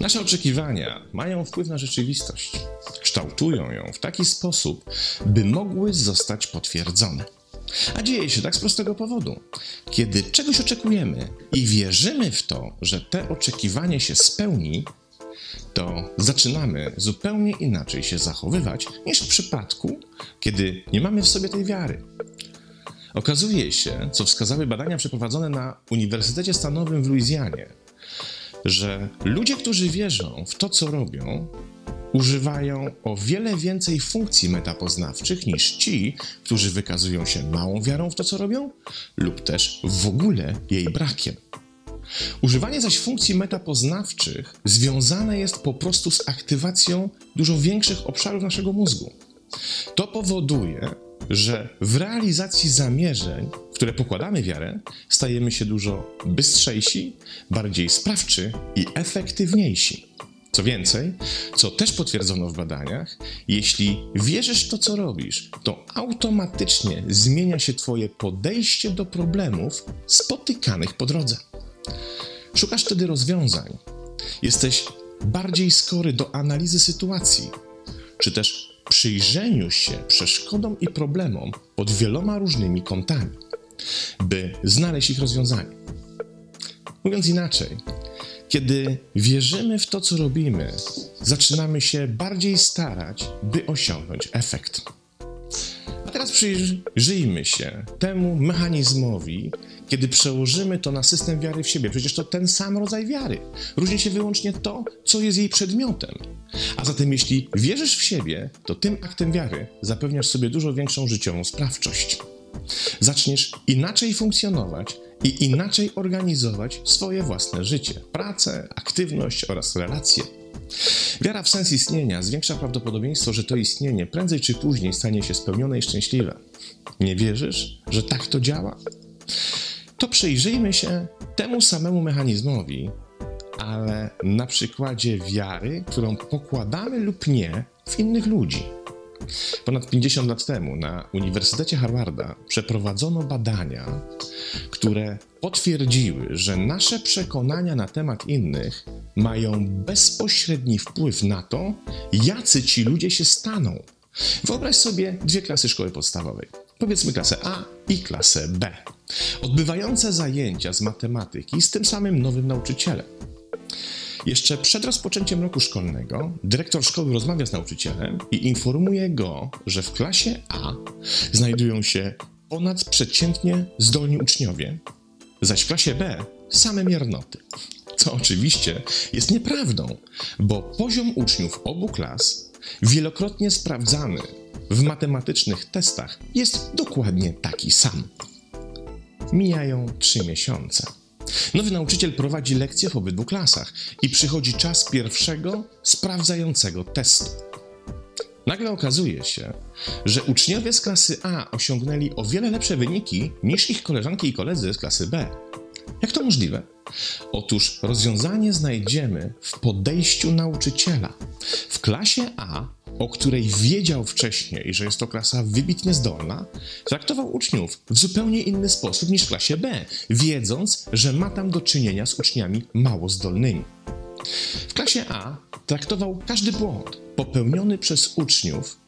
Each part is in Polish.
Nasze oczekiwania mają wpływ na rzeczywistość. Kształtują ją w taki sposób, by mogły zostać potwierdzone. A dzieje się tak z prostego powodu. Kiedy czegoś oczekujemy i wierzymy w to, że te oczekiwanie się spełni, to zaczynamy zupełnie inaczej się zachowywać niż w przypadku, kiedy nie mamy w sobie tej wiary. Okazuje się, co wskazały badania przeprowadzone na Uniwersytecie Stanowym w Luizjanie, że ludzie, którzy wierzą w to, co robią, używają o wiele więcej funkcji metapoznawczych niż ci, którzy wykazują się małą wiarą w to, co robią, lub też w ogóle jej brakiem. Używanie zaś funkcji metapoznawczych związane jest po prostu z aktywacją dużo większych obszarów naszego mózgu. To powoduje, że w realizacji zamierzeń, w które pokładamy wiarę, stajemy się dużo bystrzejsi, bardziej sprawczy i efektywniejsi. Co więcej, co też potwierdzono w badaniach, jeśli wierzysz to, co robisz, to automatycznie zmienia się Twoje podejście do problemów spotykanych po drodze. Szukasz wtedy rozwiązań. Jesteś bardziej skory do analizy sytuacji, czy też przyjrzeniu się przeszkodom i problemom pod wieloma różnymi kątami, by znaleźć ich rozwiązanie. Mówiąc inaczej, kiedy wierzymy w to, co robimy, zaczynamy się bardziej starać, by osiągnąć efekt. A teraz przyjrzyjmy się temu mechanizmowi, kiedy przełożymy to na system wiary w siebie. Przecież to ten sam rodzaj wiary. Różni się wyłącznie to, co jest jej przedmiotem. A zatem, jeśli wierzysz w siebie, to tym aktem wiary zapewniasz sobie dużo większą życiową sprawczość. Zaczniesz inaczej funkcjonować i inaczej organizować swoje własne życie, pracę, aktywność oraz relacje. Wiara w sens istnienia zwiększa prawdopodobieństwo, że to istnienie prędzej czy później stanie się spełnione i szczęśliwe. Nie wierzysz, że tak to działa? Przyjrzyjmy się temu samemu mechanizmowi, ale na przykładzie wiary, którą pokładamy lub nie w innych ludzi. Ponad 50 lat temu na Uniwersytecie Harvarda przeprowadzono badania, które potwierdziły, że nasze przekonania na temat innych mają bezpośredni wpływ na to, jacy ci ludzie się staną. Wyobraź sobie dwie klasy szkoły podstawowej. Powiedzmy klasę A i klasę B. Odbywające zajęcia z matematyki z tym samym nowym nauczycielem. Jeszcze przed rozpoczęciem roku szkolnego dyrektor szkoły rozmawia z nauczycielem i informuje go, że w klasie A znajdują się ponadprzeciętnie zdolni uczniowie, zaś w klasie B same miernoty. Co oczywiście jest nieprawdą, bo poziom uczniów obu klas, wielokrotnie sprawdzany w matematycznych testach, jest dokładnie taki sam. Mijają trzy miesiące. Nowy nauczyciel prowadzi lekcje w obydwu klasach i przychodzi czas pierwszego sprawdzającego testu. Nagle okazuje się, że uczniowie z klasy A osiągnęli o wiele lepsze wyniki niż ich koleżanki i koledzy z klasy B. Jak to możliwe? Otóż rozwiązanie znajdziemy w podejściu nauczyciela. W klasie A o której wiedział wcześniej, że jest to klasa wybitnie zdolna, traktował uczniów w zupełnie inny sposób niż w klasie B, wiedząc, że ma tam do czynienia z uczniami mało zdolnymi. W klasie A traktował każdy błąd popełniony przez uczniów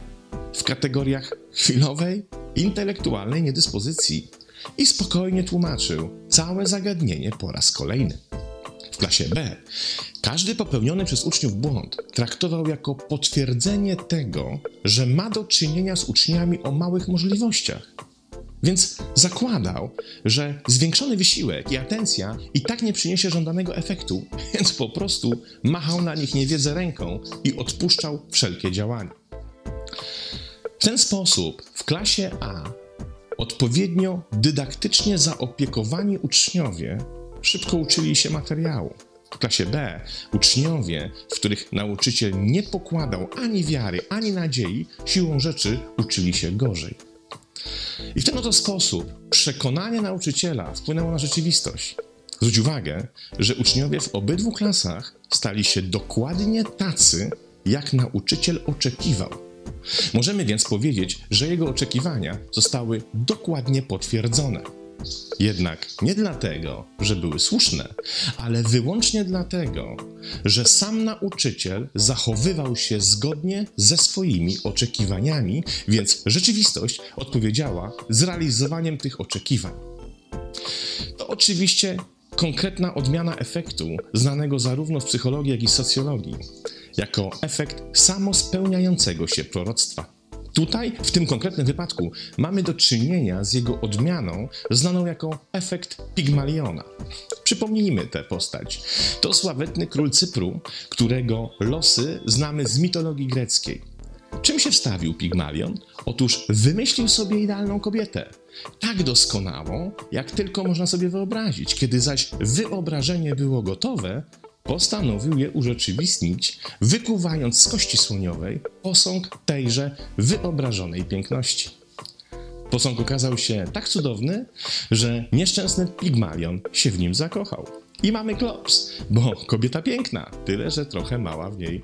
w kategoriach chwilowej, intelektualnej niedyspozycji i spokojnie tłumaczył całe zagadnienie po raz kolejny. W klasie B każdy popełniony przez uczniów błąd traktował jako potwierdzenie tego, że ma do czynienia z uczniami o małych możliwościach. Więc zakładał, że zwiększony wysiłek i atencja i tak nie przyniesie żądanego efektu, więc po prostu machał na nich niewiedzę ręką i odpuszczał wszelkie działania. W ten sposób w klasie A odpowiednio dydaktycznie zaopiekowani uczniowie szybko uczyli się materiału. W klasie B uczniowie, w których nauczyciel nie pokładał ani wiary, ani nadziei, siłą rzeczy uczyli się gorzej. I w ten oto sposób przekonanie nauczyciela wpłynęło na rzeczywistość. Zwróć uwagę, że uczniowie w obydwu klasach stali się dokładnie tacy, jak nauczyciel oczekiwał. Możemy więc powiedzieć, że jego oczekiwania zostały dokładnie potwierdzone. Jednak nie dlatego, że były słuszne, ale wyłącznie dlatego, że sam nauczyciel zachowywał się zgodnie ze swoimi oczekiwaniami, więc rzeczywistość odpowiedziała zrealizowaniem tych oczekiwań. To oczywiście konkretna odmiana efektu znanego zarówno w psychologii, jak i socjologii, jako efekt samospełniającego się proroctwa. Tutaj, w tym konkretnym wypadku, mamy do czynienia z jego odmianą, znaną jako efekt Pigmaliona. Przypomnijmy tę postać. To sławetny król Cypru, którego losy znamy z mitologii greckiej. Czym się wstawił Pigmalion? Otóż wymyślił sobie idealną kobietę. Tak doskonałą, jak tylko można sobie wyobrazić. Kiedy zaś wyobrażenie było gotowe, postanowił je urzeczywistnić, wykuwając z kości słoniowej posąg tejże wyobrażonej piękności. Posąg okazał się tak cudowny, że nieszczęsny Pigmalion się w nim zakochał. I mamy klops, bo kobieta piękna, tyle że trochę mała w niej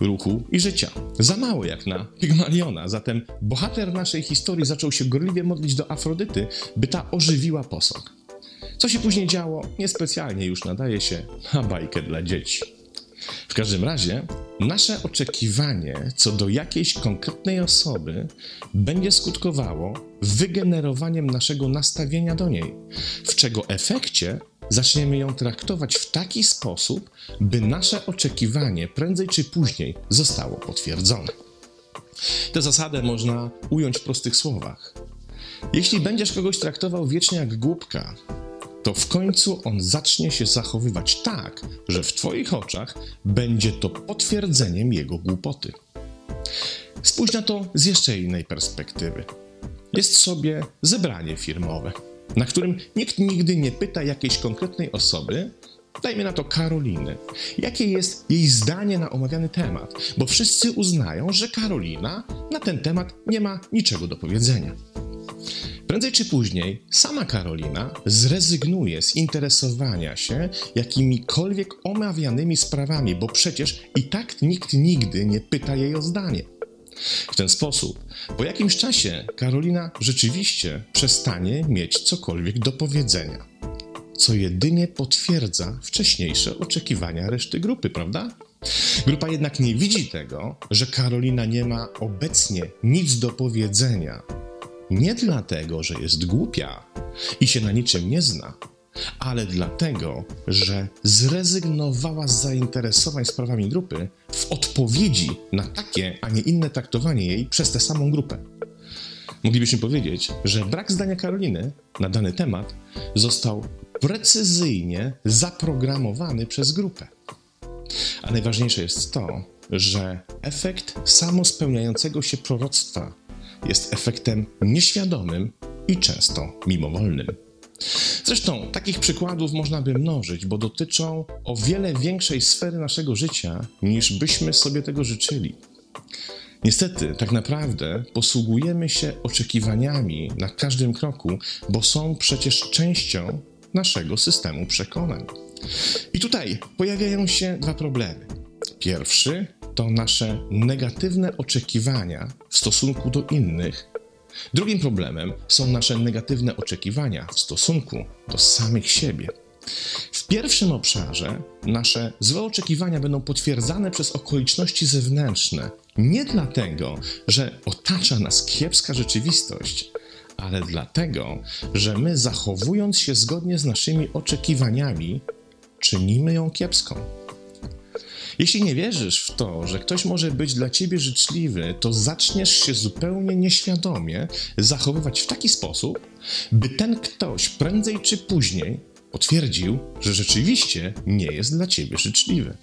ruchu i życia. Za mało jak na Pigmaliona, zatem bohater naszej historii zaczął się gorliwie modlić do Afrodyty, by ta ożywiła posąg. Co się później działo, niespecjalnie już nadaje się na bajkę dla dzieci. W każdym razie, nasze oczekiwanie co do jakiejś konkretnej osoby będzie skutkowało wygenerowaniem naszego nastawienia do niej, w czego efekcie zaczniemy ją traktować w taki sposób, by nasze oczekiwanie prędzej czy później zostało potwierdzone. Tę zasadę można ująć w prostych słowach. Jeśli będziesz kogoś traktował wiecznie jak głupka, to w końcu on zacznie się zachowywać tak, że w Twoich oczach będzie to potwierdzeniem jego głupoty. Spójrz na to z jeszcze innej perspektywy. Jest sobie zebranie firmowe, na którym nikt nigdy nie pyta jakiejś konkretnej osoby, dajmy na to Karoliny, jakie jest jej zdanie na omawiany temat, bo wszyscy uznają, że Karolina na ten temat nie ma niczego do powiedzenia. Prędzej czy później sama Karolina zrezygnuje z interesowania się jakimikolwiek omawianymi sprawami, bo przecież i tak nikt nigdy nie pyta jej o zdanie. W ten sposób, po jakimś czasie, Karolina rzeczywiście przestanie mieć cokolwiek do powiedzenia, co jedynie potwierdza wcześniejsze oczekiwania reszty grupy, prawda? Grupa jednak nie widzi tego, że Karolina nie ma obecnie nic do powiedzenia, nie dlatego, że jest głupia i się na niczym nie zna, ale dlatego, że zrezygnowała z zainteresowań sprawami grupy w odpowiedzi na takie, a nie inne traktowanie jej przez tę samą grupę. Moglibyśmy powiedzieć, że brak zdania Karoliny na dany temat został precyzyjnie zaprogramowany przez grupę. A najważniejsze jest to, że efekt samospełniającego się proroctwa jest efektem nieświadomym i często mimowolnym. Zresztą takich przykładów można by mnożyć, bo dotyczą o wiele większej sfery naszego życia, niż byśmy sobie tego życzyli. Niestety, tak naprawdę posługujemy się oczekiwaniami na każdym kroku, bo są przecież częścią naszego systemu przekonań. I tutaj pojawiają się dwa problemy. Pierwszy to nasze negatywne oczekiwania w stosunku do innych. Drugim problemem są nasze negatywne oczekiwania w stosunku do samych siebie. W pierwszym obszarze nasze złe oczekiwania będą potwierdzane przez okoliczności zewnętrzne, nie dlatego, że otacza nas kiepska rzeczywistość, ale dlatego, że my zachowując się zgodnie z naszymi oczekiwaniami, czynimy ją kiepską. Jeśli nie wierzysz w to, że ktoś może być dla ciebie życzliwy, to zaczniesz się zupełnie nieświadomie zachowywać w taki sposób, by ten ktoś prędzej czy później potwierdził, że rzeczywiście nie jest dla ciebie życzliwy.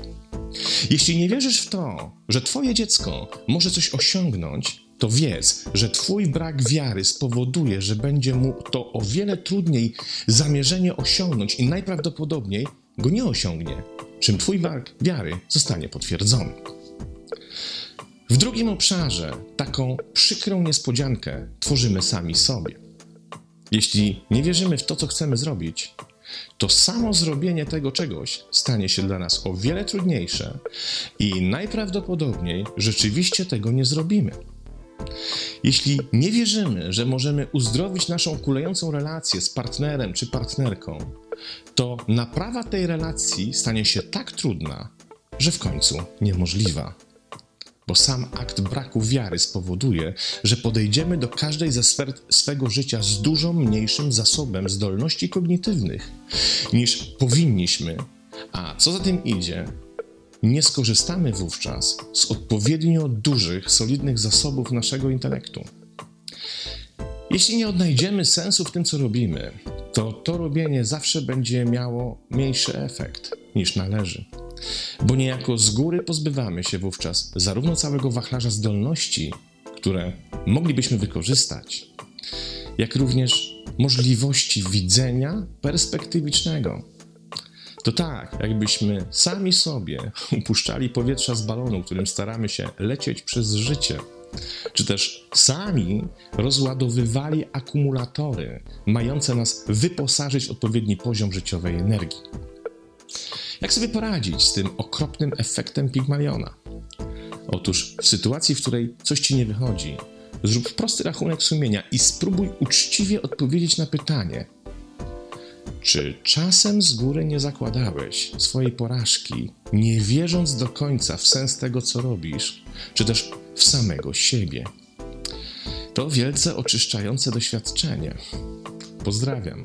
Jeśli nie wierzysz w to, że twoje dziecko może coś osiągnąć, to wiedz, że twój brak wiary spowoduje, że będzie mu to o wiele trudniej zamierzenie osiągnąć i najprawdopodobniej go nie osiągnie, czym Twój brak wiary zostanie potwierdzony. W drugim obszarze taką przykrą niespodziankę tworzymy sami sobie. Jeśli nie wierzymy w to, co chcemy zrobić, to samo zrobienie tego czegoś stanie się dla nas o wiele trudniejsze i najprawdopodobniej rzeczywiście tego nie zrobimy. Jeśli nie wierzymy, że możemy uzdrowić naszą kulejącą relację z partnerem czy partnerką, to naprawa tej relacji stanie się tak trudna, że w końcu niemożliwa. Bo sam akt braku wiary spowoduje, że podejdziemy do każdej ze sfer swego życia z dużo mniejszym zasobem zdolności kognitywnych niż powinniśmy, a co za tym idzie, nie skorzystamy wówczas z odpowiednio dużych, solidnych zasobów naszego intelektu. Jeśli nie odnajdziemy sensu w tym, co robimy, to to robienie zawsze będzie miało mniejszy efekt niż należy. Bo niejako z góry pozbywamy się wówczas zarówno całego wachlarza zdolności, które moglibyśmy wykorzystać, jak również możliwości widzenia perspektywicznego. To tak, jakbyśmy sami sobie upuszczali powietrza z balonu, którym staramy się lecieć przez życie, czy też sami rozładowywali akumulatory mające nas wyposażyć w odpowiedni poziom życiowej energii. Jak sobie poradzić z tym okropnym efektem Pigmaliona? Otóż w sytuacji, w której coś ci nie wychodzi, zrób prosty rachunek sumienia i spróbuj uczciwie odpowiedzieć na pytanie, czy czasem z góry nie zakładałeś swojej porażki, nie wierząc do końca w sens tego, co robisz, czy też w samego siebie? To wielce oczyszczające doświadczenie. Pozdrawiam.